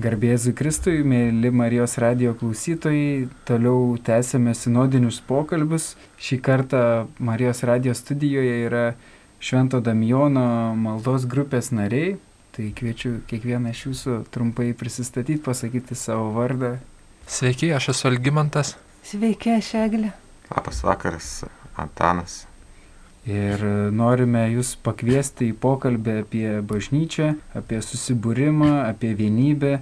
Garbėzui Kristui, mėly Marijos radio klausytojai, toliau tęsėme sinodinius pokalbius. Šį kartą Marijos radio studijoje yra Švento Damjono maldos grupės nariai. Tai kviečiu kiekvieną iš jūsų trumpai prisistatyti, pasakyti savo vardą. Sveiki, aš esu Algymantas. Sveiki, aš Eglė. Labas vakaras, Antanas. Ir norime jūs pakviesti į pokalbį apie bažnyčią, apie susibūrimą, apie vienybę,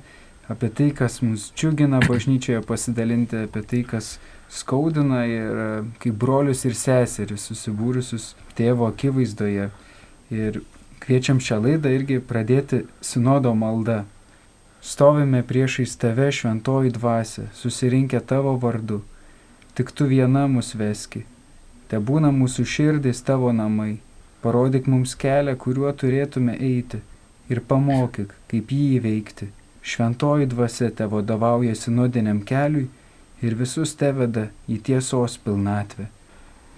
apie tai, kas mus džiugina bažnyčioje, pasidalinti apie tai, kas skaudina ir kaip brolius ir seseris susibūrusius tėvo akivaizdoje. Ir kviečiam šią laidą irgi pradėti sinodo maldą. Stovime priešais tave šventoji dvasia, susirinkę tavo vardu. Tik tu viena mus veski Te būna mūsų širdis tavo namai, parodyk mums kelią, kuriuo turėtume eiti ir pamokyk, kaip jį įveikti. Šventoji dvasia te vadovauja sinodiniam keliui ir visus te veda į tiesos pilnatvę.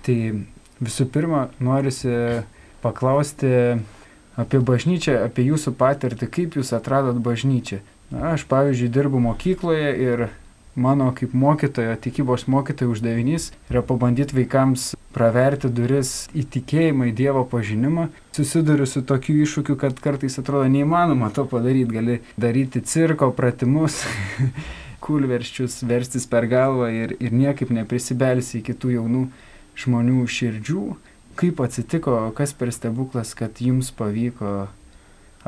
Tai visų pirma, norisi paklausti apie bažnyčią, apie jūsų patirtį, kaip jūs atradot bažnyčią. Na, aš, pavyzdžiui, dirbu mokykloje ir mano kaip mokytojo, tikybos mokytojo uždavinys yra pabandyti vaikams praverti duris į tikėjimą, į Dievo pažinimą. Susiduriu su tokiu iššūkiu, kad kartais atrodo neįmanoma to padaryti. Gali daryti cirko pratimus, kulverščius, verstis per galvą ir, ir niekaip neprisibelsi į kitų jaunų žmonių širdžių. Kaip atsitiko, kas per stebuklas, kad jums pavyko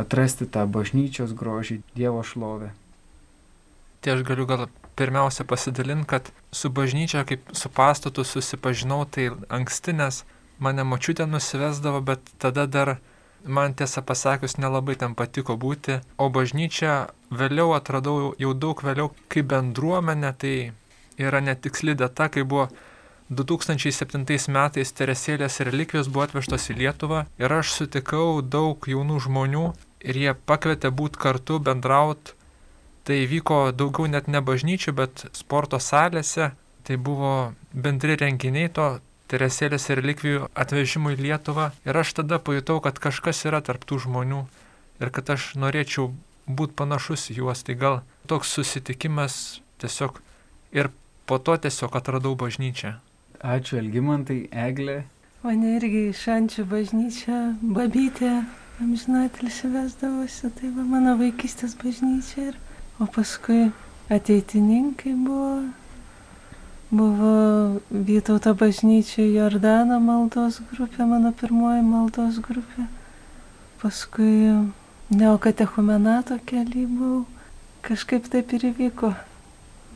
atrasti tą bažnyčios grožį, Dievo šlovę? Tai aš galiu gal pirmiausia pasidalinti, kad su bažnyčia kaip su pastatu susipažinau tai anksti, nes mane mačiutė nusivesdavo, bet tada dar man tiesą pasakius nelabai ten patiko būti, o bažnyčia vėliau atradau jau daug vėliau kaip bendruomenė, tai yra netiksli data, kai buvo 2007 metais Teresėlės relikvijos buvo atvežtos į Lietuvą ir aš sutikau daug jaunų žmonių ir jie pakvietė būti kartu, bendrauti Tai vyko daugiau net ne bažnyčių, bet sporto salėse. Tai buvo bendri renginiai to Teresėlės relikvijų atvežimų į Lietuvą. Ir aš tada pajutau, kad kažkas yra tarptų žmonių ir kad aš norėčiau būti panašus į juos. Tai gal toks susitikimas tiesiog ir po to tiesiog atradau bažnyčią. Ačiū Elgimantai, Eglė. Mane irgi iš Ančių bažnyčia, babytė, amžinatilsi vesdavosi, tai va mano vaikystės bažnyčia ir O paskui ateitininkai buvo, buvo Vytauto bažnyčia Jordano maldos grupė, mano pirmoji maldos grupė. Paskui neokatechumenato keli buvau. Kažkaip taip ir įvyko.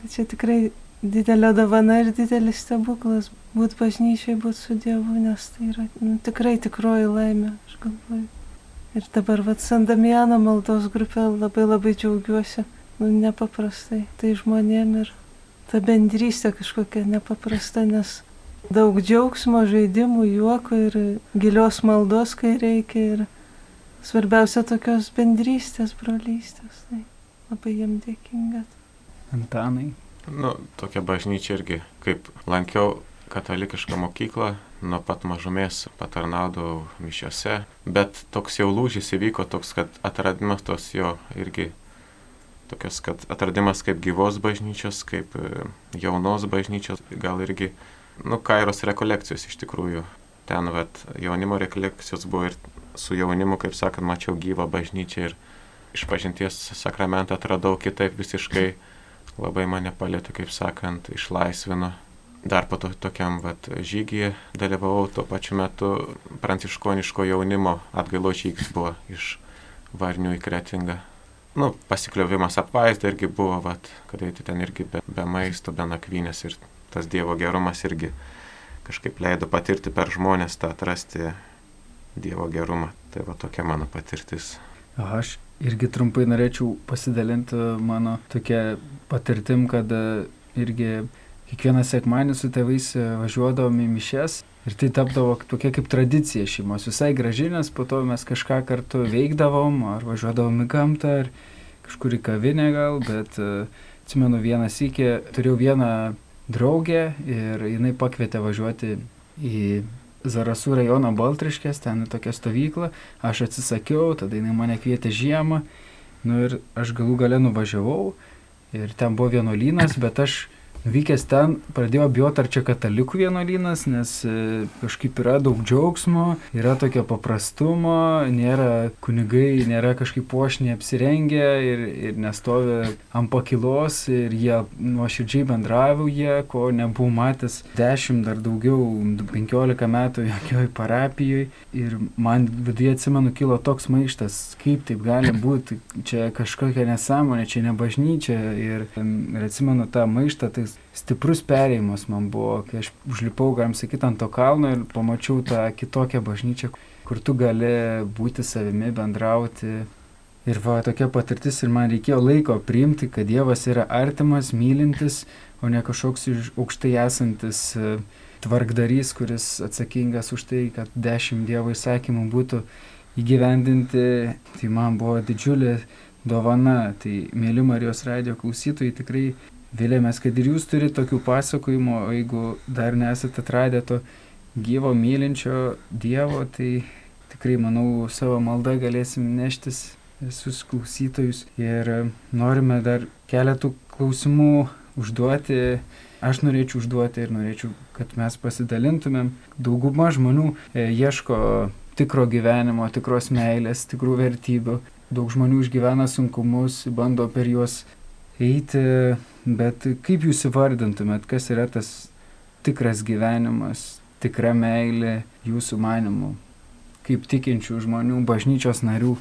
Bet čia tikrai didelė dovana ir didelis stebuklas būti bažnyčiai, būti su Dievu, nes tai yra nu, tikrai tikroji laimė, aš galvoju. Ir dabar, vad, San Damiano maldos grupė labai labai džiaugiuosi nu, nepaprastai. Tai žmonėm ir ta bendrystė kažkokia nepaprasta, nes daug džiaugsmo, žaidimų, juoko ir gilios maldos, kai reikia. Ir svarbiausia tokios bendrystės, brolystės. Tai labai jam dėkinga. Antanai. Nu, tokia bažnyčia irgi, kaip lankiau katalikišką mokyklą, nuo pat mažumės patarnaudavau mišiose, bet toks jau lūžis įvyko, toks, kad atradimas tos jo irgi tokios, kad atradimas kaip gyvos bažnyčios, kaip e, jaunos bažnyčios, gal irgi, nu, kairos rekolekcijos iš tikrųjų. Ten, vat, jaunimo rekolekcijos buvo ir su jaunimu, kaip sakant, mačiau gyvą bažnyčią ir iš pažinties sakramentą atradau kitaip visiškai, labai mane palėtų, kaip sakant, išlaisvino. Dar po to tokiam vat, žygyje dalyvavau tuo pačiu metu pranciškoniško jaunimo atgailo žygis buvo iš Varnių į Kretingą nu, pasikliovimas apvaizda irgi buvo, vat, kad eiti ten irgi be, be maisto, be nakvynės ir tas Dievo gerumas irgi kažkaip leido patirti per žmonės tą atrasti Dievo gerumą. Tai va tokia mano patirtis. Aš irgi trumpai norėčiau pasidalinti mano tokia patirtim, kad irgi kiekvieną sekmanį su tėvais važiuodavom į mišes Ir tai tapdavo tokia kaip tradicija šeimos, visai graži, nes po to mes kažką kartu veikdavom, ar važiuodavom į gamtą, ar kažkur į kavinę gal, bet uh, atsimenu vieną sykį, turėjau vieną draugę ir jinai pakvietė važiuoti į Zarasų rajono Baltriškės, ten tokia stovykla, aš atsisakiau, tada jinai mane kvietė žiemą. Nu ir aš galų gale nuvažiavau. Ir ten buvo vienuolynas, bet aš Vykęs ten pradėjau bijoti, ar čia katalikų vienuolynas, nes e, kažkaip yra daug džiaugsmo, yra tokio paprastumo, nėra kunigai, nėra kažkaip pošniai apsirengę ir, ir nestovi ant pakilos ir jie nuoširdžiai bendravauja, ko nebuvau matęs 10 dar daugiau, 15 metų jokioj parapijoje. Ir man viduje atsimenu kilo toks maištas, kaip taip gali būti, čia kažkokia nesąmonė, čia ne bažnyčia. Ir, ir atsimenu tą maištą, tai stiprus perėjimas man buvo, kai aš užlipau, galim sakyti, ant to kalno ir pamačiau tą kitokią bažnyčią, kur tu gali būti savimi, bendrauti. Ir va, tokia patirtis ir man reikėjo laiko priimti, kad Dievas yra artimas, mylintis, o ne kažkoks aukštai esantis e, tvarkdarys, kuris atsakingas už tai, kad dešimt Dievo įsakymų būtų įgyvendinti. Tai man buvo didžiulė dovana. Tai, mėly Marijos radio klausytojai, tikrai Vilėmės, kad ir jūs turite tokių pasakojimų, o jeigu dar nesate atradę to gyvo mylinčio Dievo, tai tikrai, manau, savo maldą galėsim neštis visus klausytojus. Ir e, norime dar keletų klausimų užduoti. Aš norėčiau užduoti ir norėčiau, kad mes pasidalintumėm. Dauguma žmonių e, ieško tikro gyvenimo, tikros meilės, tikrų vertybių. Daug žmonių išgyvena sunkumus, bando per juos eiti Bet kaip jūs įvardintumėt, kas yra tas tikras gyvenimas, tikra meilė jūsų manimu, kaip tikinčių žmonių, bažnyčios narių,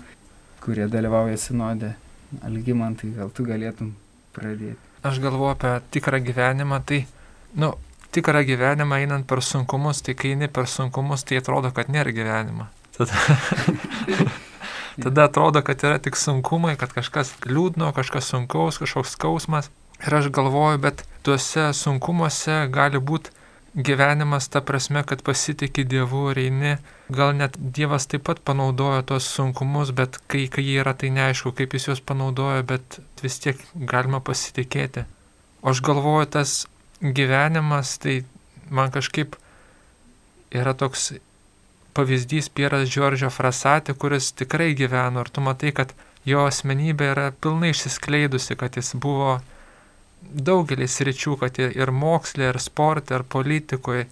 kurie dalyvauja sinode? Algymantai, gal tu galėtum pradėti? Aš galvoju apie tikrą gyvenimą, tai, nu, tikrą gyvenimą einant per sunkumus, tai kai eini per sunkumus, tai atrodo, kad nėra gyvenimo. Tada, tada atrodo, kad yra tik sunkumai, kad kažkas liūdno, kažkas sunkaus, kažkoks skausmas. Ir aš galvoju, bet tuose sunkumuose gali būti gyvenimas ta prasme, kad pasitikė Dievu ir eini. Gal net Dievas taip pat panaudojo tos sunkumus, bet kai, kai jie yra, tai neaišku, kaip jis juos panaudojo, bet vis tiek galima pasitikėti. O aš galvoju, tas gyvenimas, tai man kažkaip yra toks pavyzdys Pieras Džordžio Frasatė, kuris tikrai gyveno ir tu matai, kad jo asmenybė yra pilnai išsiskleidusi, kad jis buvo daugelis ryčių, kad ir mokslė, ir sportė, ir politikoje,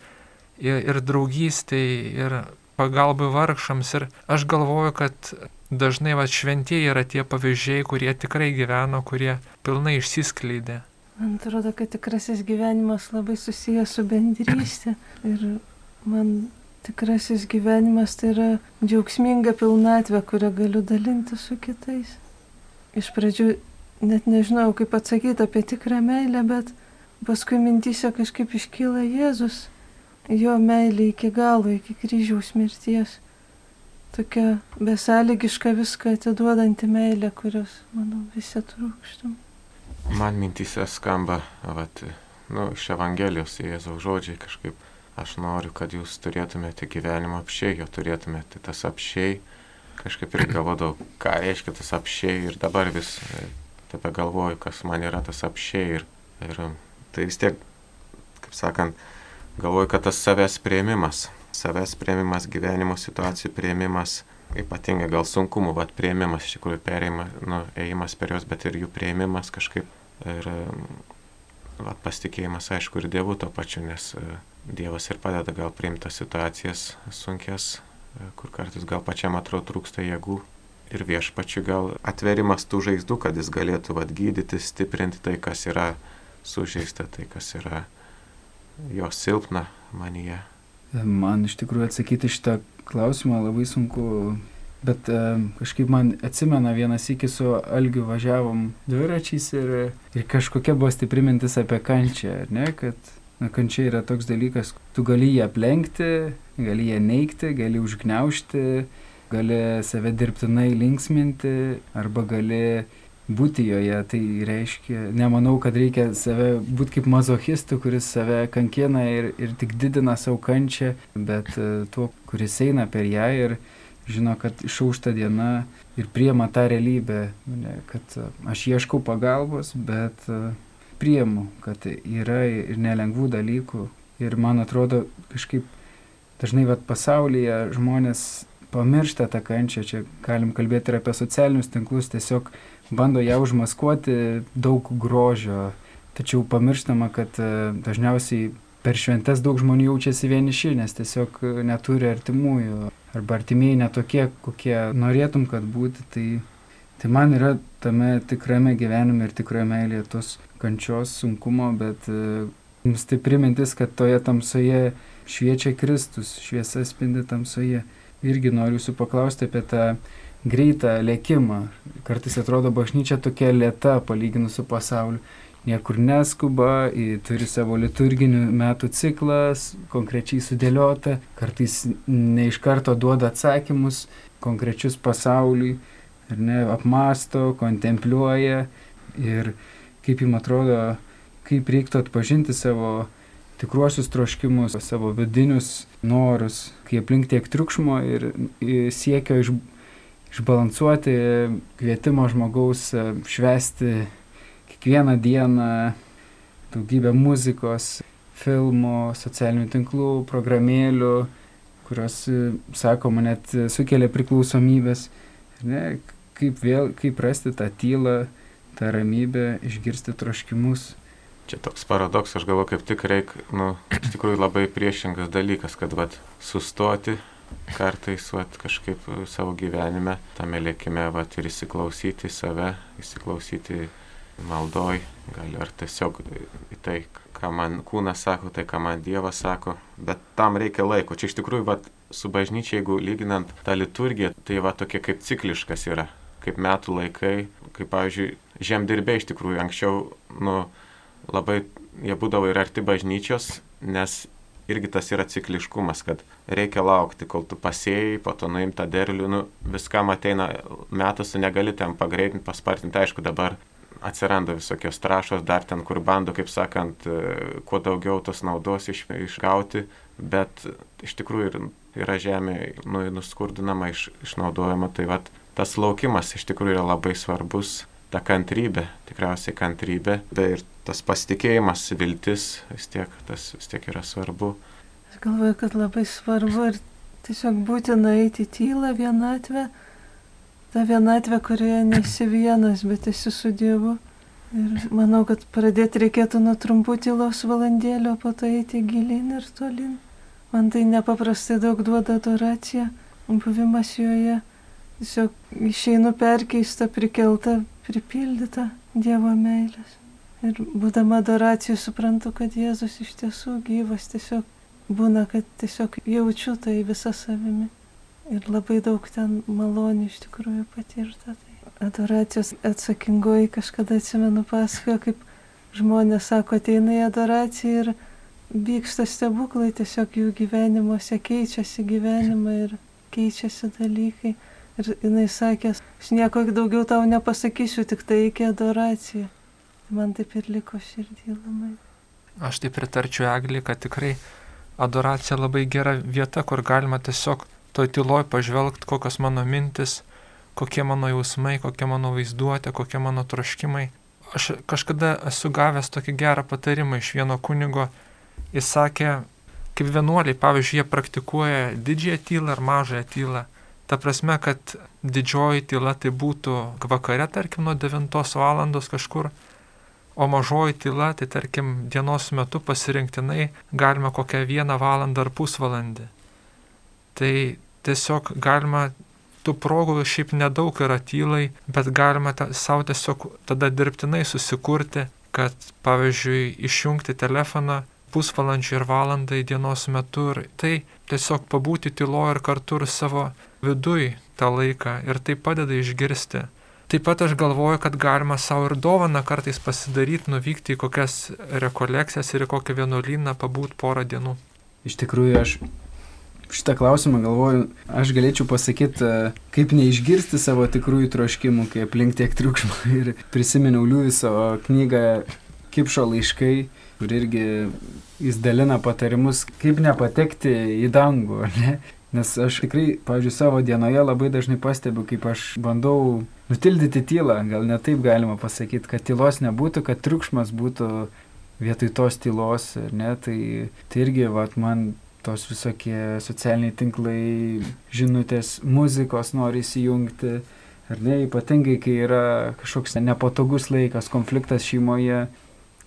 ir, ir draugystėje, ir pagalbai vargšams. Ir aš galvoju, kad dažnai va šventieji yra tie pavyzdžiai, kurie tikrai gyveno, kurie pilnai išsiskleidė. Man atrodo, kad tikrasis gyvenimas labai susijęs su bendrystė. Ir man tikrasis gyvenimas tai yra džiaugsminga pilnatvė, kurią galiu dalinti su kitais. Iš pradžių net nežinau, kaip atsakyti apie tikrą meilę, bet paskui mintysė kažkaip iškyla Jėzus, jo meilė iki galo, iki kryžiaus mirties. Tokia besąlygiška viską atiduodanti meilė, kurios, manau, visi trūkstam. Man mintysė skamba, vat, nu, iš Evangelijos Jėzaus žodžiai kažkaip. Aš noriu, kad jūs turėtumėte gyvenimą apšiai, jo turėtumėte tas apšiai. Kažkaip ir galvodavau, ką reiškia tas apšiai ir dabar vis tebe galvoju, kas man yra tas apšiai ir, ir tai vis tiek, kaip sakant, galvoju, kad tas savęs prieimimas, savęs prieimimas, gyvenimo situacijų prieimimas, ypatingai gal sunkumų, bet prieimimas iš tikrųjų perėjimas, nu, ėjimas per juos, bet ir jų prieimimas kažkaip ir vat, pasitikėjimas, aišku, ir Dievu to pačiu, nes e, Dievas ir padeda gal priimti situacijas sunkes, kur kartais gal pačiam atrodo trūksta jėgų, ir viešpačiui gal atverimas tų žaizdų, kad jis galėtų atgydyti, stiprinti tai, kas yra sužeista, tai, kas yra jo silpna manyje. Man iš tikrųjų atsakyti šitą klausimą labai sunku, bet e, kažkaip man atsimena vienas iki su Algiu važiavom dviračiais ir, ir kažkokia buvo stipri mintis apie kančią, ne, kad na, kančia yra toks dalykas, tu gali ją aplenkti, gali ją neikti, gali užgneušti gali save dirbtinai linksminti arba gali būti joje. Tai reiškia, nemanau, kad reikia save būti kaip mazochistu, kuris save kankina ir, ir tik didina savo kančią, bet e, tuo, kuris eina per ją ir žino, kad išaušta diena ir priema tą realybę, kad e, aš ieškau pagalbos, bet e, priemu, kad yra ir nelengvų dalykų. Ir man atrodo, kažkaip dažnai vat, pasaulyje žmonės pamiršta tą kančią, čia galim kalbėti ir apie socialinius tinklus, tiesiog bando ją užmaskuoti daug grožio, tačiau pamirštama, kad e, dažniausiai per šventes daug žmonių jaučiasi vieniši, nes tiesiog neturi artimųjų, arba artimieji netokie, kokie norėtum, kad būtų. Tai, tai man yra tame tikrame gyvenime ir tikroje meilėje tos kančios sunkumo, bet e, mums tai primintis, kad toje tamsoje šviečia Kristus, šviesa spindi tamsoje. Irgi noriu jūsų paklausti apie tą greitą lėkimą. Kartais atrodo bažnyčia tokia lėta palyginus su pasauliu. Niekur neskuba, turi savo liturginių metų ciklas, konkrečiai sudėliota, kartais ne iš karto duoda atsakymus konkrečius pasauliui, ar ne, apmasto, kontempliuoja ir kaip jums atrodo, kaip reiktų atpažinti savo tikruosius troškimus, savo vidinius norus, kai aplink tiek triukšmo ir siekio iš, išbalansuoti kvietimo žmogaus e, švesti kiekvieną dieną daugybę muzikos, filmų, socialinių tinklų, programėlių, kurios, e, sakoma, net sukelia priklausomybės. Ne, kaip vėl, kaip rasti tą tylą, tą ramybę, išgirsti troškimus Čia toks paradoks, aš galvoju, kaip tik reikia, nu, iš tikrųjų labai priešingas dalykas, kad, vat, sustoti kartais, vat, kažkaip savo gyvenime, tame lėkime, vat, ir įsiklausyti save, įsiklausyti maldoj, gali ar tiesiog į tai, ką man kūnas sako, tai ką man Dievas sako, bet tam reikia laiko. Čia iš tikrųjų, vat, su bažnyčia, jeigu lyginant tą liturgiją, tai va tokia kaip cikliškas yra, kaip metų laikai, kaip, pavyzdžiui, žemdirbė iš tikrųjų anksčiau, nu, labai jie būdavo ir arti bažnyčios, nes irgi tas yra cikliškumas, kad reikia laukti, kol tu pasėjai, po to nuimti tą derlių, nu, viskam ateina metas, tu negali ten pagreitinti, paspartinti, aišku, dabar atsiranda visokios trašos, dar ten, kur bando, kaip sakant, e, kuo daugiau tos naudos iš, išgauti, bet iš tikrųjų yra žemė nu, nuskurdinama, iš, išnaudojama, tai vat, tas laukimas iš tikrųjų yra labai svarbus ta kantrybė, tikriausiai kantrybė, bet ir tas pasitikėjimas, viltis vis tiek, tas vis tiek yra svarbu. Aš galvoju, kad labai svarbu ir tiesiog būtina eiti tylą vienatvę, tą vienatvę, kurioje nesi vienas, bet esi su Dievu. Ir manau, kad pradėti reikėtų nuo trumpų tylos valandėlio, po to eiti gilin ir tolin. Man tai nepaprastai daug duoda adoracija, buvimas joje. Tiesiog išeinu perkeista, prikelta, pripildyta Dievo meilės. Ir būdama adoracijų suprantu, kad Jėzus iš tiesų gyvas, tiesiog būna, kad tiesiog jaučiu tai visą savimi. Ir labai daug ten malonių iš tikrųjų patirta. Tai adoracijos atsakingoji kažkada atsimenu pasakojo, kaip žmonės sako, ateina į adoraciją ir vyksta stebuklai, tiesiog jų gyvenimuose keičiasi gyvenimai ir keičiasi dalykai. Ir jinai sakė, aš nieko daugiau tau nepasakysiu, tik tai iki adoracija. Man taip ir liko širdį labai. Aš taip pritarčiau Eglį, kad tikrai adoracija labai gera vieta, kur galima tiesiog toj tyloj pažvelgti, kokios mano mintis, kokie mano jausmai, kokia mano vaizduotė, kokie mano troškimai. Aš kažkada esu gavęs tokį gerą patarimą iš vieno kunigo. Jis sakė, kaip vienuoliai, pavyzdžiui, jie praktikuoja didžiąją tylą ar mažąją tylą. Ta prasme, kad didžioji tyla tai būtų vakare, tarkim, nuo 9 val. kažkur, o mažoji tyla tai, tarkim, dienos metu pasirinktinai galima kokią vieną valandą ar pusvalandį. Tai tiesiog galima tų progų šiaip nedaug yra tylai, bet galima ta, savo tiesiog tada dirbtinai susikurti, kad pavyzdžiui išjungti telefoną pusvalandžiui ir valandai dienos metu ir tai tiesiog pabūti tylo ir kartu ir savo viduj tą laiką ir tai padeda išgirsti. Taip pat aš galvoju, kad galima savo ir dovaną kartais pasidaryti, nuvykti į kokias rekolekcijas ir į kokią vienuolyną, pabūti porą dienų. Iš tikrųjų, aš šitą klausimą galvoju, aš galėčiau pasakyti, e, kaip neišgirsti savo tikrųjų troškimų, kai aplink tiek triukšmo. Ir prisiminiau Liuviso knygą Kipšo laiškai, kur irgi jis dalina patarimus, kaip nepatekti į dangų, ne? Nes aš tikrai, pavyzdžiui, savo dienoje labai dažnai pastebiu, kaip aš bandau nutildyti tylą, gal ne taip galima pasakyti, kad tylos nebūtų, kad triukšmas būtų vietoj tos tylos, ne, tai, tai irgi, vat, man tos visokie socialiniai tinklai, žinutės, muzikos nori įsijungti, Ar ne, ypatingai, kai yra kažkoks nepatogus laikas, konfliktas šeimoje,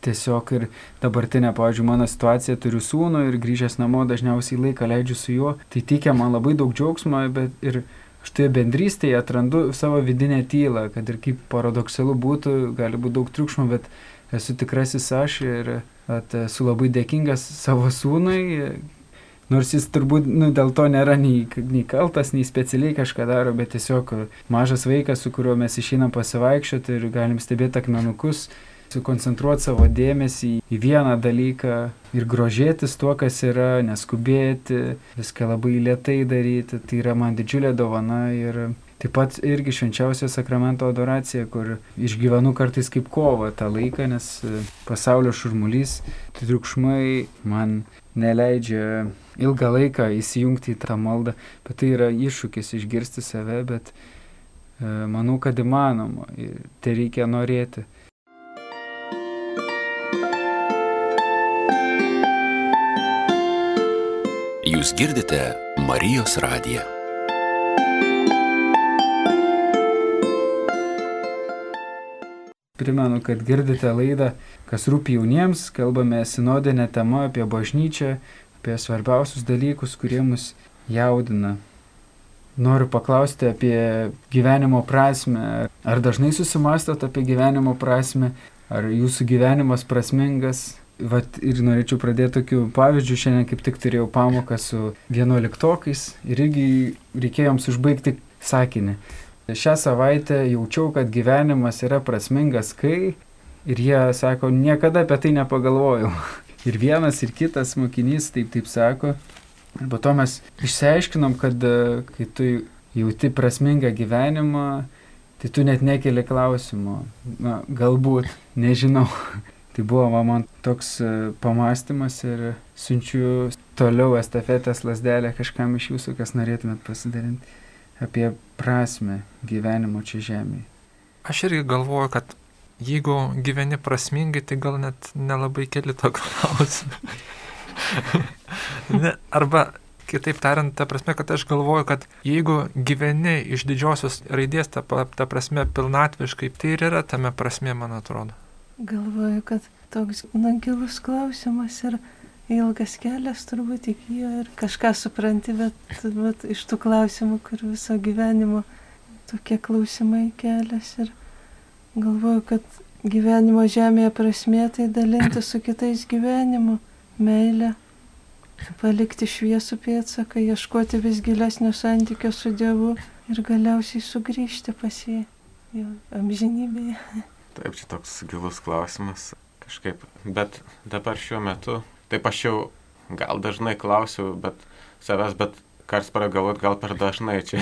tiesiog ir dabartinė, pavyzdžiui, mano situacija, turiu sūnų ir grįžęs namo dažniausiai laiką leidžiu su juo, tai teikia man labai daug džiaugsmo, bet ir aš toje bendrystėje atrandu savo vidinę tylą, kad ir kaip paradoksalu būtų, gali būti daug triukšmo, bet esu tikrasis aš ir at, esu labai dėkingas savo sūnui, nors jis turbūt nu, dėl to nėra nei, nei kaltas, nei specialiai kažką daro, bet tiesiog mažas vaikas, su kuriuo mes išeinam pasivaikščioti ir galim stebėti akmenukus sukoncentruoti savo dėmesį į vieną dalyką ir grožėtis tuo, kas yra, neskubėti, viską labai lietai daryti, tai yra man didžiulė dovana ir taip pat irgi švenčiausio sakramento adoracija, kur išgyvenu kartais kaip kova tą laiką, nes pasaulio šurmulys, tai triukšmai man neleidžia ilgą laiką įsijungti į tą maldą, bet tai yra iššūkis išgirsti save, bet e, manau, kad įmanoma ir tai reikia norėti. Jūs girdite Marijos radiją. Primenu, kad girdite laidą, kas rūpi jauniems, kalbame sinodinę temą apie bažnyčią, apie svarbiausius dalykus, kurie mus jaudina. Noriu paklausti apie gyvenimo prasme. Ar dažnai susimastot apie gyvenimo prasme? Ar jūsų gyvenimas prasmingas? Vat ir norėčiau pradėti tokiu pavyzdžiu, šiandien kaip tik turėjau pamoką su vienuoliktokais ir irgi reikėjo jiems užbaigti sakinį. Šią savaitę jaučiau, kad gyvenimas yra prasmingas, kai ir jie sako, niekada apie tai nepagalvojau. Ir vienas, ir kitas mokinys taip taip sako. Ir po to mes išsiaiškinom, kad kai tu jauti prasmingą gyvenimą, tai tu net nekeli klausimo. Na, galbūt, nežinau. Tai buvo man toks e, pamastymas ir siunčiu toliau estafetės lasdelę kažkam iš jūsų, kas norėtumėt pasidalinti apie prasme gyvenimo čia žemėje. Aš irgi galvoju, kad jeigu gyveni prasmingai, tai gal net nelabai keli to klausimą. ne, arba kitaip tariant, ta prasme, kad aš galvoju, kad jeigu gyveni iš didžiosios raidės, ta, ta prasme pilnatviškai, tai ir yra tame prasme, man atrodo. Galvoju, kad toks na, gilus klausimas ir ilgas kelias turbūt iki jo ir kažką supranti, bet, bet iš tų klausimų, kur viso gyvenimo tokie klausimai kelias ir galvoju, kad gyvenimo žemėje prasmė tai dalinti su kitais gyvenimu, meilė, palikti šviesų pėdsaką, ieškoti vis gilesnio santykio su Dievu ir galiausiai sugrįžti pas jį amžinybėje. Taip, čia toks gilus klausimas kažkaip. Bet dabar šiuo metu, taip aš jau gal dažnai klausiu, bet savęs, bet kars paragalvot, gal per dažnai čia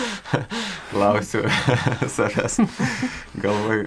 klausiu savęs. Galvoju,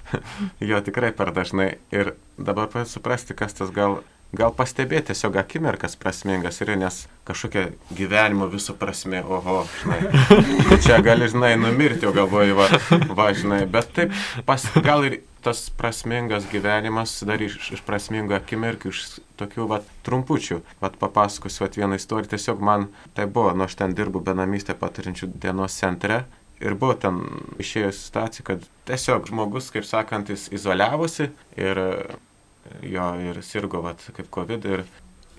jo tikrai per dažnai. Ir dabar suprasti, kas tas gal gal pastebėti tiesiog akimirkas prasmingas ir nes kažkokia gyvenimo viso prasme, oho, žinai, čia gali, žinai, numirti, o galvoju, va, va, žinai, bet taip, pas, gal ir tas prasmingas gyvenimas dar iš, iš prasmingų akimirkų, iš tokių, va, trumpučių, va, papasakosiu, va, vieną istoriją, tiesiog man tai buvo, nu, aš ten dirbu benamystę patarinčių dienos centre ir buvo ten išėjusi situacija, kad tiesiog žmogus, kaip sakant, jis izoliavosi ir jo ir sirgo vat, kaip COVID ir,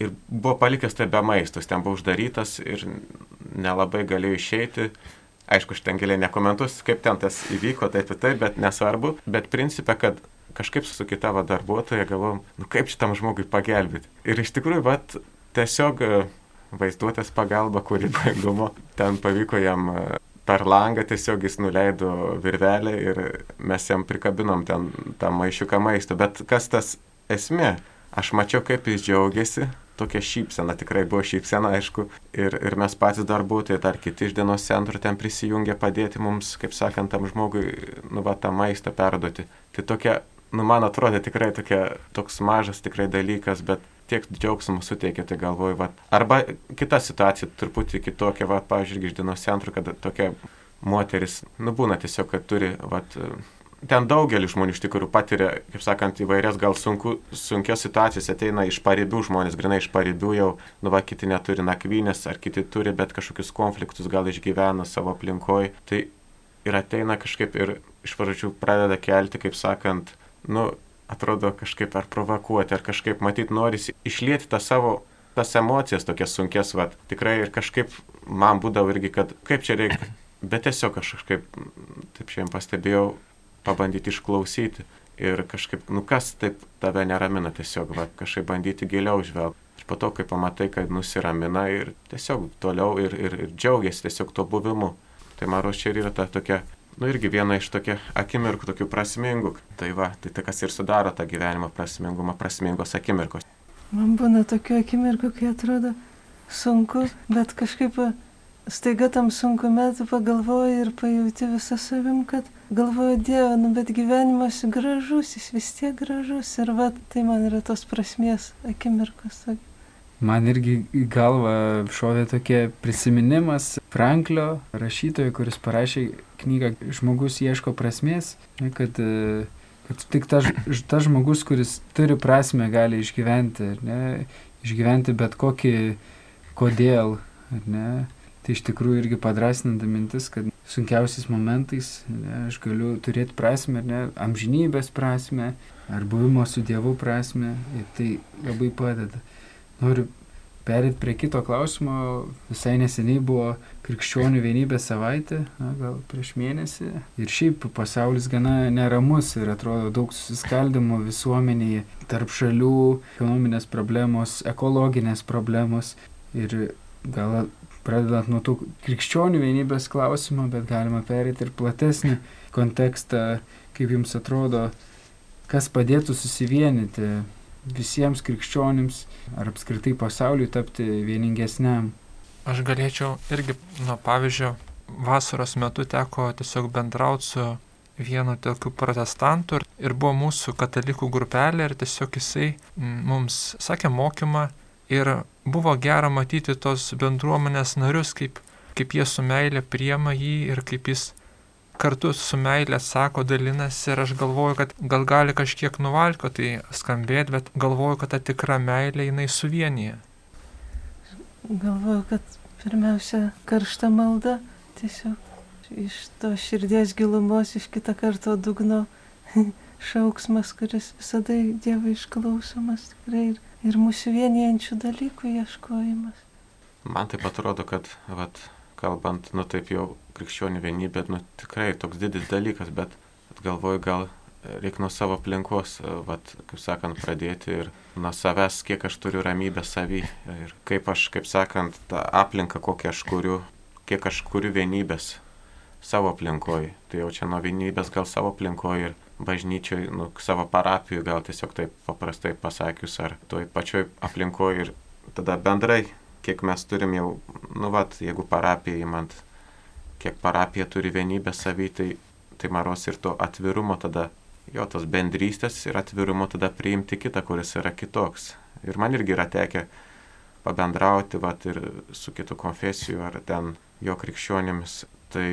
ir buvo palikęs tai be maistos, ten buvo uždarytas ir nelabai galėjo išeiti. Aišku, aš ten giliai nekomentuosiu, kaip ten tas įvyko, taip ir taip, bet nesvarbu. Bet principė, kad kažkaip su kita va darbuotoja galvom, nu kaip šitam žmogui pagelbėti. Ir iš tikrųjų, vat, tiesiog e, vaizduotės pagalba, kuri baigumo, ten pavyko jam e, per langą tiesiog jis nuleido virvelę ir mes jam prikabinom ten tą maišiuką maisto. Bet kas tas esmė. Aš mačiau, kaip jis džiaugiasi, tokia šypsena, tikrai buvo šypsena, aišku, ir, ir mes patys darbuotojai, dar kiti iš dienos centro ten prisijungė padėti mums, kaip sakant, tam žmogui, nu, va, tą maistą perduoti. Tai tokia, nu, man atrodo tikrai tokia, toks mažas tikrai dalykas, bet tiek džiaugsmų suteikia, tai galvoju, va. Arba kita situacija, truputį kitokia, va, pavyzdžiui, iš dienos centro, kad tokia moteris, nu, būna tiesiog, kad turi, va, ten daugelis žmonių iš tikrųjų patiria, kaip sakant, įvairias gal sunku, sunkias situacijas, ateina iš paribių žmonės, grinai iš paribių jau, nu va, kiti neturi nakvynės, ar kiti turi, bet kažkokius konfliktus gal išgyvena savo aplinkoje. Tai ir ateina kažkaip ir iš pradžių pradeda kelti, kaip sakant, nu, atrodo kažkaip ar provokuoti, ar kažkaip matyti norisi išlieti tą savo tas emocijas tokias sunkes, va, tikrai ir kažkaip man būdavo irgi, kad kaip čia reikia, bet tiesiog aš kažkaip, taip šiandien pastebėjau, pabandyti išklausyti ir kažkaip, nu kas taip tave neramina, tiesiog va, kažkaip bandyti giliau žvelgti. Ir po to, kai pamatai, kad nusiramina ir tiesiog toliau ir, ir, ir džiaugiasi tiesiog tuo buvimu. Tai man rodos čia ir yra ta tokia, nu irgi viena iš tokia akimirkų, tokių prasmingų. Tai va, tai tai kas ir sudaro tą gyvenimo prasmingumą, prasmingos akimirkos. Man būna tokių akimirkų, kai atrodo sunku, bet kažkaip staiga tam sunku metu pagalvoji ir pajauti visą savim, kad galvoju Dieve, nu bet gyvenimas gražus, jis vis tiek gražus ir va, tai man yra tos prasmės akimirkos. Man irgi į galvą šovė tokie prisiminimas Franklio rašytojo, kuris parašė knygą Žmogus ieško prasmės, kad kad tik tas ta žmogus, kuris turi prasme, gali išgyventi, ne, išgyventi bet kokį kodėl, ne. Tai iš tikrųjų irgi padrasinanta mintis, kad sunkiausiais momentais ne, aš galiu turėti prasme, ne, amžinybės prasme, ar buvimo su Dievu prasme, ir tai labai padeda. Noriu Perėt prie kito klausimo, visai neseniai buvo krikščionių vienybės savaitė, na, gal prieš mėnesį. Ir šiaip pasaulis gana neramus ir atrodo daug susiskaldimo visuomenėje tarp šalių, ekonominės problemos, ekologinės problemos. Ir gal pradedant nuo tų krikščionių vienybės klausimo, bet galima perėti ir platesnį kontekstą, kaip jums atrodo, kas padėtų susivienyti visiems krikščionims ar apskritai pasauliui tapti vieningesniam. Aš galėčiau irgi, nuo pavyzdžio, vasaros metu teko tiesiog bendrauti su vienu tokiu protestantu ir buvo mūsų katalikų grupelė ir tiesiog jisai mums sakė mokymą ir buvo gera matyti tos bendruomenės narius, kaip, kaip jie su meilė priema jį ir kaip jis kartu su meilė sako, dalinasi ir aš galvoju, kad gal gali kažkiek nuvalko tai skambėti, bet galvoju, kad ta tikra meilė jinai suvienyje. Galvoju, kad pirmiausia karšta malda, tiesiog iš to širdies gilumos, iš kitą karto dugno šauksmas, kuris visada Dievo išklausomas tikrai ir, ir mūsų vienijančių dalykų ieškojimas. Man taip atrodo, kad vat, kalbant, nu taip jau krikščionių vienybė, nu tikrai toks didelis dalykas, bet galvoju, gal reikia nuo savo aplinkos, vat, kaip sakant, pradėti ir nuo savęs, kiek aš turiu ramybę savy ir kaip aš, kaip sakant, tą aplinką, kokią aš kuriu, kiek aš kuriu vienybės savo aplinkoje. Tai jau čia nuo vienybės gal savo aplinkoje ir bažnyčioj, nu, savo parapijų, gal tiesiog taip paprastai pasakius, ar toj pačioj aplinkoje ir tada bendrai kiek mes turim jau, nu vat, jeigu parapija įmant, kiek parapija turi vienybę savy, tai, tai maros ir to atvirumo tada, jo tos bendrystės ir atvirumo tada priimti kitą, kuris yra kitoks. Ir man irgi yra tekę pabendrauti, vat, ir su kitų konfesijų ar ten jo krikščionėmis. Tai,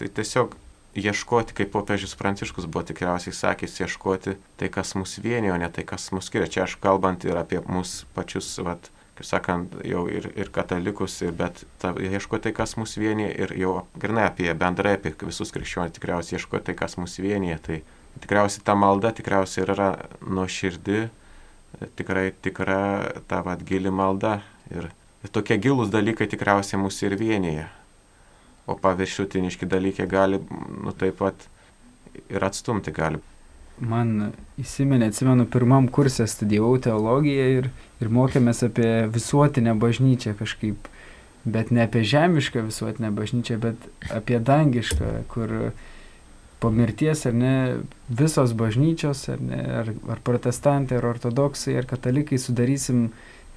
tai tiesiog ieškoti, kaip popiežius Pranciškus buvo tikriausiai sakęs, ieškoti tai, kas mus vienio, ne tai, kas mus skiria. Čia aš kalbant ir apie mus pačius, vat, kaip sakant, jau ir, ir katalikus, ir, bet ta, ieško tai, kas mus vienyje ir jau grinai apie bendrai, apie visus krikščionis tikriausiai ieško tai, kas mus vienyje. Tai tikriausiai ta malda tikriausiai yra nuoširdi, tikrai tikra ta vad gili malda. Ir, ir tokie gilūs dalykai tikriausiai mus ir vienyje. O paviršutiniški dalykai gali, nu taip pat ir atstumti gali man įsiminė, atsimenu, pirmam kursė studijavau teologiją ir, ir mokėmės apie visuotinę bažnyčią kažkaip, bet ne apie žemišką visuotinę bažnyčią, bet apie dangišką, kur po mirties ar ne visos bažnyčios, ar, ne, ar, ar protestantai, ar ortodoksai, ar katalikai sudarysim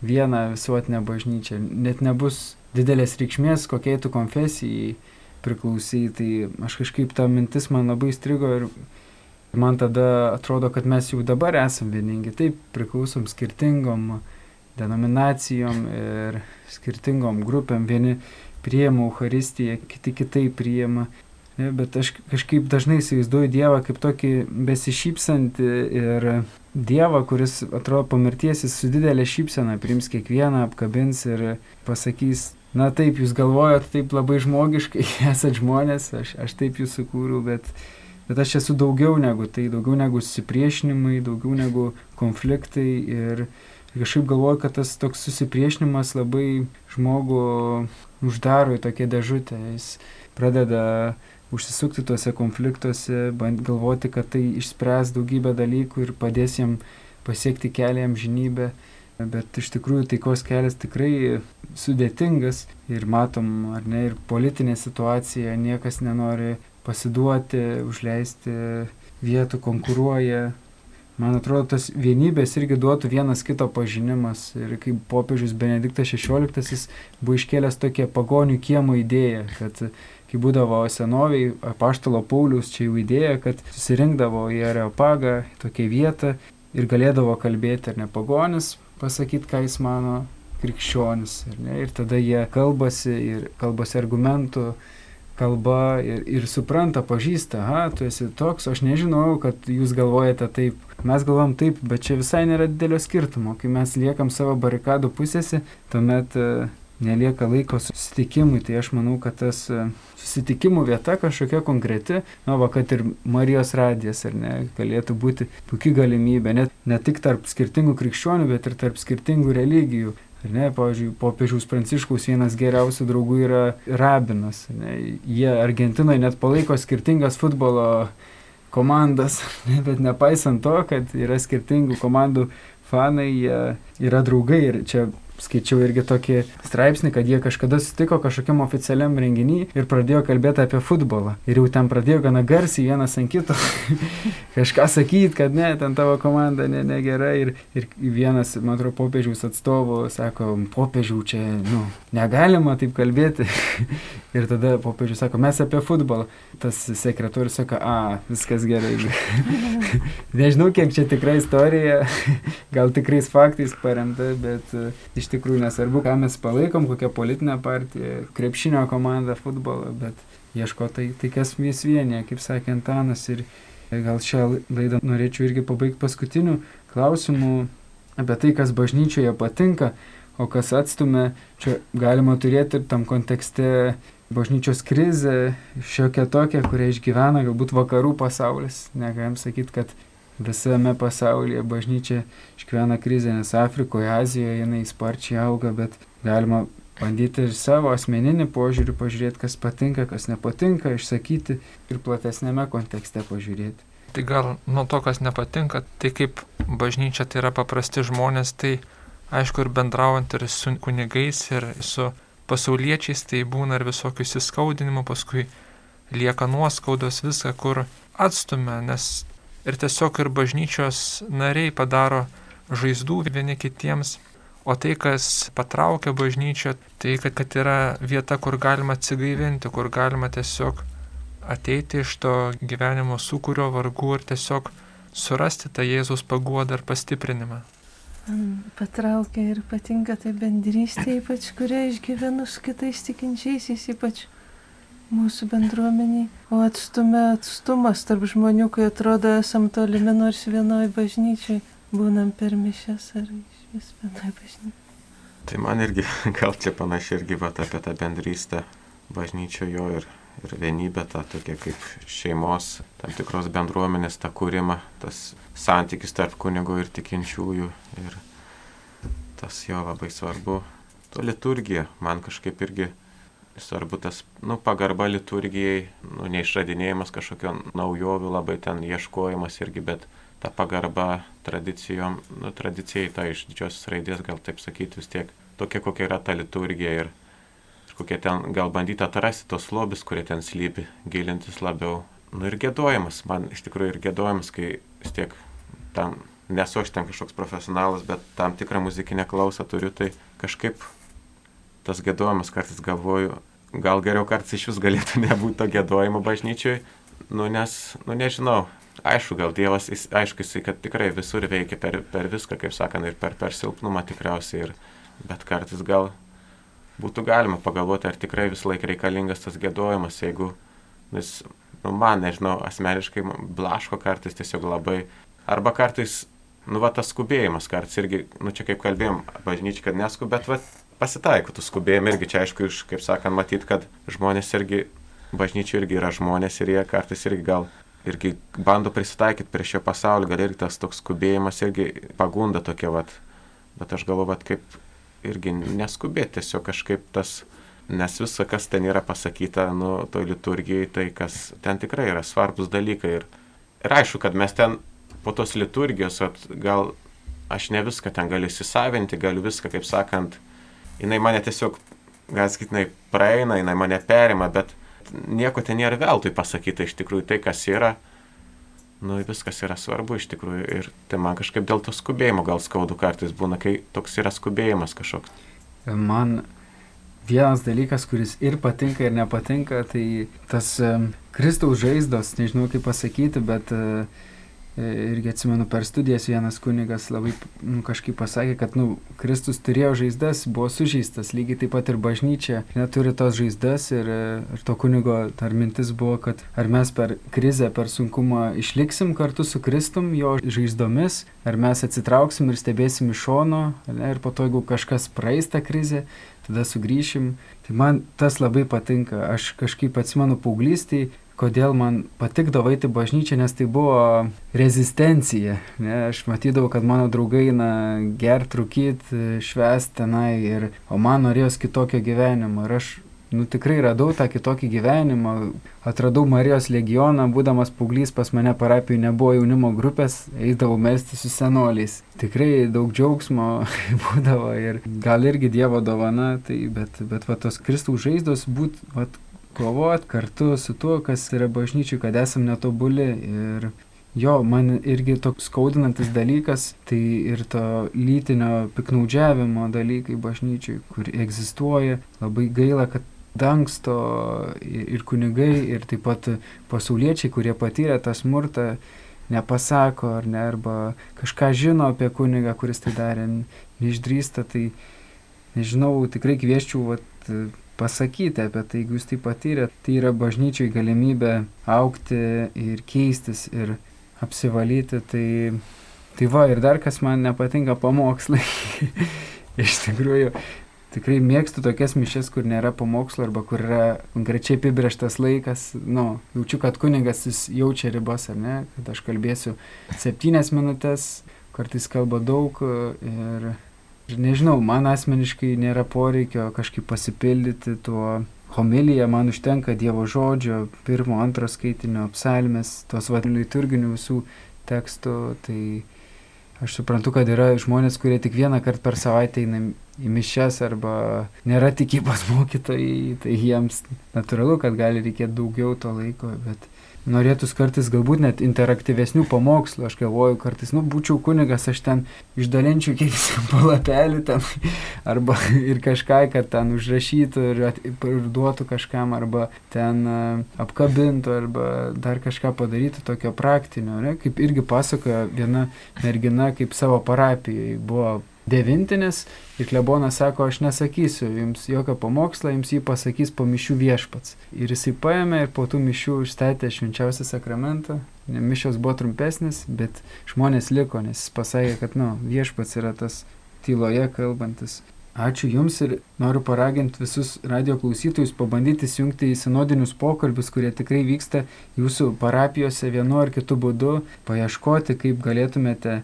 vieną visuotinę bažnyčią. Net nebus didelės reikšmės, kokiai tu konfesijai priklausai. Tai aš kažkaip ta mintis man labai strigo ir Man tada atrodo, kad mes jau dabar esame vieningi, taip priklausom skirtingom denominacijom ir skirtingom grupėm. Vieni priema Euharistiją, kiti kitaip priema. Bet aš kažkaip dažnai įsivaizduoju Dievą kaip tokį besišypsantį ir Dievą, kuris atrodo po mirties jis su didelė šypsena priims kiekvieną, apkabins ir pasakys, na taip, jūs galvojat taip labai žmogiškai, esat žmonės, aš, aš taip jūs sukūriau, bet, bet aš esu daugiau negu tai, daugiau negu susipriešinimai, daugiau negu konfliktai ir, kažkaip galvoju, kad tas toks susipriešinimas labai žmogų uždaro į tokią dėžutę, jis pradeda užsisukti tuose konfliktuose, band galvoti, kad tai išspręs daugybę dalykų ir padės jam pasiekti kelią amžinybę. Bet iš tikrųjų taikos kelias tikrai sudėtingas ir matom, ar ne, ir politinė situacija, niekas nenori pasiduoti, užleisti vietų, konkuruoja. Man atrodo, tas vienybės irgi duotų vienas kito pažinimas. Ir kaip popiežius Benediktas XVI buvo iškėlęs tokią pagonių kiemo idėją, kad kai būdavo senoviai, apaštalo Paulius čia jau idėja, kad susirinkdavo į Areopagą, tokią vietą ir galėdavo kalbėti ar ne pagonis, pasakyti, ką jis mano krikščionis. Ir tada jie kalbasi ir kalbasi argumentų kalba ir, ir supranta, pažįsta, aha, tu esi toks, aš nežinau, kad jūs galvojate taip, mes galvom taip, bet čia visai nėra didelio skirtumo. Kai mes liekam savo barikadų pusėse, tuomet nelieka laiko susitikimui, tai aš manau, kad tas e, susitikimų vieta kažkokia konkreti, na, va, kad ir Marijos radijas, ar ne, galėtų būti puikia galimybė, ne, ne tik tarp skirtingų krikščionių, bet ir tarp skirtingų religijų. Ar ne, pavyzdžiui, popiežiaus Pranciškaus vienas geriausių draugų yra rabinas. Ne, jie Argentinoje net palaiko skirtingas futbolo komandas, ne, bet nepaisant to, kad yra skirtingų komandų fanai, jie yra draugai ir čia skaičiau irgi tokį straipsnį, kad jie kažkada sutiko kažkokiam oficialiam renginiui ir pradėjo kalbėti apie futbolą. Ir jau ten pradėjo gana garsiai vienas ant kito kažką sakyti, kad ne, ten tavo komanda ne, negera. Ir, ir vienas, man atrodo, popiežiaus atstovų sako, popiežiau čia, nu, negalima taip kalbėti. ir tada popiežius sako, mes apie futbolą. Tas sekretorius sako, a, viskas gerai. Nežinau, kiek čia tikra istorija, gal tikrais faktais paremta, bet uh, iš tikrųjų nesvarbu, ką mes palaikom, kokią politinę partiją, krepšinio komandą, futbolą, bet ieško tai, tai kas vis vienyje, kaip sakė Antanas. Ir gal šią laidą norėčiau irgi pabaigti paskutiniu klausimu apie tai, kas bažnyčioje patinka, o kas atstumia, čia galima turėti ir tam kontekste bažnyčios krizę, šiokią tokią, kurią išgyvena galbūt vakarų pasaulis. Negalim sakyti, kad visame pasaulyje bažnyčia išgyvena krizę, nes Afrikoje, Azijoje jinai sparčiai auga, bet galima bandyti ir savo asmeninį požiūrį pažiūrėti, kas patinka, kas nepatinka, išsakyti ir platesnėme kontekste pažiūrėti. Tai gal nuo to, kas nepatinka, tai kaip bažnyčia tai yra paprasti žmonės, tai aišku ir bendraujant ir su kunigais, ir su pasauliečiais, tai būna ir visokių įsiskaudinimų, paskui lieka nuoskaudos, viską, kur atstumia, nes ir tiesiog ir bažnyčios nariai padaro žaizdų vieni kitiems. O tai, kas patraukia bažnyčią, tai kad, kad yra vieta, kur galima atsigaivinti, kur galima tiesiog ateiti iš to gyvenimo sukūrio vargų ir tiesiog surasti tą Jėzus paguodą ir pastiprinimą. Patraukia ir patinka tai bendrystė, ypač kurią išgyvenu su kitais tikinčiaisiais, ypač mūsų bendruomeniai, o atstumia atstumas tarp žmonių, kai atrodo esam tolimi nors vienoj bažnyčiai, būnam per mišęs ar iš vis vienoj bažnyčiai. Tai man irgi, gal čia panašiai irgi vat apie tą bendrystę bažnyčiojo ir, ir vienybę, tą tokia kaip šeimos, tam tikros bendruomenės, tą kūrimą, tas santykis tarp kunigo ir tikinčiųjų. Ir tas jo labai svarbu. To liturgija man kažkaip irgi svarbu tas, nu, pagarba liturgijai, nu, neišradinėjimas kažkokio naujovių, labai ten ieškojimas irgi, bet ta pagarba tradicijom, nu, tradicijai ta iš didžiosios raidės, gal taip sakyti, vis tiek tokia, kokia yra ta liturgija ir, ir kokie ten, gal bandyti atrasti tos lobis, kurie ten slypi, gilintis labiau. Nu ir gėdojimas, man iš tikrųjų ir gėdojimas, kai vis tiek tam, nesu aš ten kažkoks profesionalas, bet tam tikrą muzikinę klausą turiu, tai kažkaip tas gėdojimas kartais galvoju, gal geriau kartais iš vis galėtų nebūti to gėdojimo bažnyčiui, nu nes, nu nežinau, aišku, gal Dievas, jis, aišku, jisai, kad tikrai visur veikia per, per viską, kaip sakant, ir per, per silpnumą tikriausiai, ir, bet kartais gal būtų galima pagalvoti, ar tikrai vis laik reikalingas tas gėdojimas, jeigu, nes, nu, man, nežinau, asmeniškai blaško kartais tiesiog labai, arba kartais, nu, va, tas skubėjimas, kartais irgi, nu, čia kaip kalbėjom, bažnyčia, kad nesku, bet, va, pasitaiko tų skubėjimų irgi čia aišku iš, kaip sakant, matyt, kad žmonės irgi, bažnyčiai irgi yra žmonės ir jie kartais irgi gal irgi bando prisitaikyti prie šio pasaulio, gal irgi tas toks skubėjimas irgi pagunda tokia, vat. bet aš galvoju, vat, kaip irgi neskubėti, tiesiog kažkaip tas, nes visa, kas ten yra pasakyta, nu, toj liturgijai, tai kas ten tikrai yra svarbus dalykai. Ir, ir aišku, kad mes ten po tos liturgijos, at, gal aš ne viską ten galiu įsisavinti, galiu viską, kaip sakant, jinai mane tiesiog, gal sakyti, jinai praeina, jinai mane perima, bet nieko ten nėra veltui pasakyta iš tikrųjų tai, kas yra. Nu, viskas yra svarbu iš tikrųjų ir tai man kažkaip dėl to skubėjimo gal skaudu kartais būna, kai toks yra skubėjimas kažkoks. Man vienas dalykas, kuris ir patinka, ir nepatinka, tai tas Kristaus žaizdos, nežinau kaip pasakyti, bet uh, irgi atsimenu per studijas vienas kunigas labai nu, kažkaip pasakė, kad nu, Kristus turėjo žaizdas, buvo sužeistas, lygiai taip pat ir bažnyčia neturi tos žaizdas ir, e, ir to kunigo dar mintis buvo, kad ar mes per krizę, per sunkumą išliksim kartu su Kristum, jo žaizdomis, ar mes atsitrauksim ir stebėsim iš šono, ne, ir po to, jeigu kažkas praeis tą krizę, tada sugrįšim. Tai man tas labai patinka. Aš kažkaip atsimenu paauglystėje, kodėl man patikdavo eiti bažnyčią, nes tai buvo rezistencija. Ne? Aš matydavau, kad mano draugai eina gert, rūkyti, švęsti tenai, ir, o man norėjos kitokio gyvenimo. Ir aš nu, tikrai radau tą kitokį gyvenimą, atradau Marijos legioną, būdamas pauglys pas mane parapijoje nebuvo jaunimo grupės, eidavau mesti su senoliais. Tikrai daug džiaugsmo būdavo ir gal irgi Dievo dovana, tai, bet, bet va, tos Kristaus žaizdos būt, va, kovoti kartu su tuo, kas yra bažnyčiai, kad esam netobuli. Ir jo, man irgi toks skaudinantis dalykas, tai ir to lytinio piknaudžiavimo dalykai bažnyčiai, kur egzistuoja. Labai gaila, kad dangsto ir kunigai, ir taip pat pasauliečiai, kurie patyrė tą smurtą, nepasako ar ne, arba kažką žino apie kunigą, kuris tai darė, neišdrįsta, tai nežinau, tikrai kvieščiau vat, pasakyti apie tai, jeigu jūs tai patyrėte, tai yra bažnyčiai galimybė aukti ir keistis ir apsivalyti. Tai, tai va, ir dar kas man nepatinka pamokslai. Iš tikrųjų, tikrai mėgstu tokias mišes, kur nėra pamokslo arba kur yra konkrečiai apibrieštas laikas. Nu, jaučiu, kad kunigas jis jaučia ribas, ar ne, kad aš kalbėsiu septynias minutės, kartais kalba daug Ir nežinau, man asmeniškai nėra poreikio kažkaip pasipildyti tuo homiliją, man užtenka Dievo žodžio, pirmo, antro skaitinio, psalmės, tos vad liturginių visų tekstų. Tai aš suprantu, kad yra žmonės, kurie tik vieną kartą per savaitę eina į mišes arba nėra tikybos mokytojai, tai jiems natūralu, kad gali reikėti daugiau to laiko, bet norėtųs kartais galbūt net interaktyvesnių pamokslų. Aš galvoju, kartais, nu, būčiau kunigas, aš ten išdalinčiau kiek palapelį ten, arba ir kažką, kad ten užrašytų ir, at, ir duotų kažkam, arba ten uh, apkabintų, arba dar kažką padarytų tokio praktinio. Ne? Kaip irgi pasakoja viena mergina, kaip savo parapijoje buvo devintinis ir klebonas sako, aš nesakysiu jums jokio pamokslo, jums jį pasakys po mišių viešpats. Ir jisai paėmė ir po tų mišių užstatė švenčiausią sakramentą. Mišios buvo trumpesnis, bet žmonės liko, nes jis pasakė, kad nu, viešpats yra tas tyloje kalbantis. Ačiū Jums ir noriu paraginti visus radio klausytojus pabandyti įsijungti į sinodinius pokalbius, kurie tikrai vyksta jūsų parapijose vienu ar kitu būdu, paieškoti, kaip galėtumėte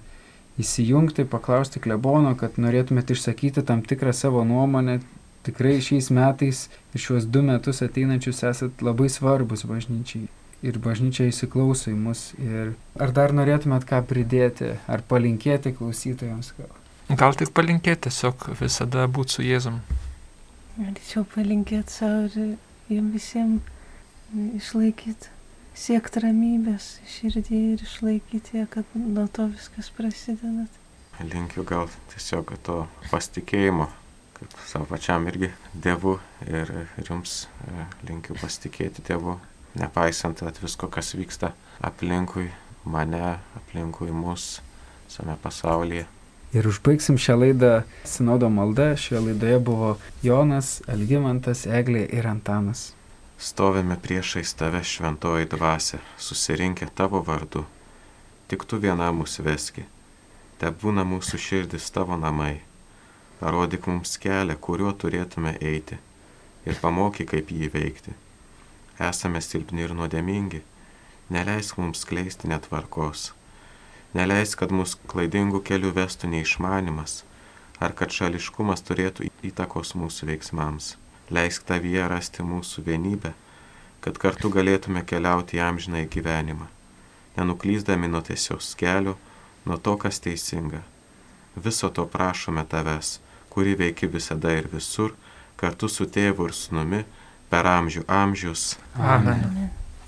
įsijungti, paklausti klebono, kad norėtumėte išsakyti tam tikrą savo nuomonę. Tikrai šiais metais ir šiuos du metus ateinančius esat labai svarbus bažnyčiai. Ir bažnyčia įsiklauso į mus. Ir ar dar norėtumėt ką pridėti, ar palinkėti klausytojams gal? Gal tik palinkėti, tiesiog visada būti su Jėzum. Norėčiau palinkėti savo ir jiems visiems išlaikyti siekti ramybės širdį ir išlaikyti ją, kad nuo to viskas prasideda. Linkiu gal tiesiog to pasitikėjimo, kaip savo pačiam irgi Dievu ir, ir jums e, linkiu pasitikėti Dievu, nepaisant visko, kas vyksta aplinkui mane, aplinkui mus, visame pasaulyje. Ir užbaigsim šią laidą Sinodo malda. Šioje laidoje buvo Jonas, Algymantas, Eglė ir Antanas. Stovime priešais tave šventoji dvasia, susirinkę tavo vardu. Tik tu viena mūsų veski. Te būna mūsų širdis tavo namai. Parodyk mums kelią, kuriuo turėtume eiti ir pamokyk, kaip jį veikti. Esame silpni ir nuodėmingi, neleisk mums kleisti netvarkos. Neleisk, kad mus klaidingų kelių vestų neišmanimas, ar kad šališkumas turėtų įtakos mūsų veiksmams. Leisk tavyje rasti mūsų vienybę, kad kartu galėtume keliauti į amžiną į gyvenimą, nenuklyzdami nuo tiesios kelio, nuo to, kas teisinga. Viso to prašome tavęs, kuri veiki visada ir visur, kartu su tėvu ir sunumi, per amžių amžius. Amen. Amen.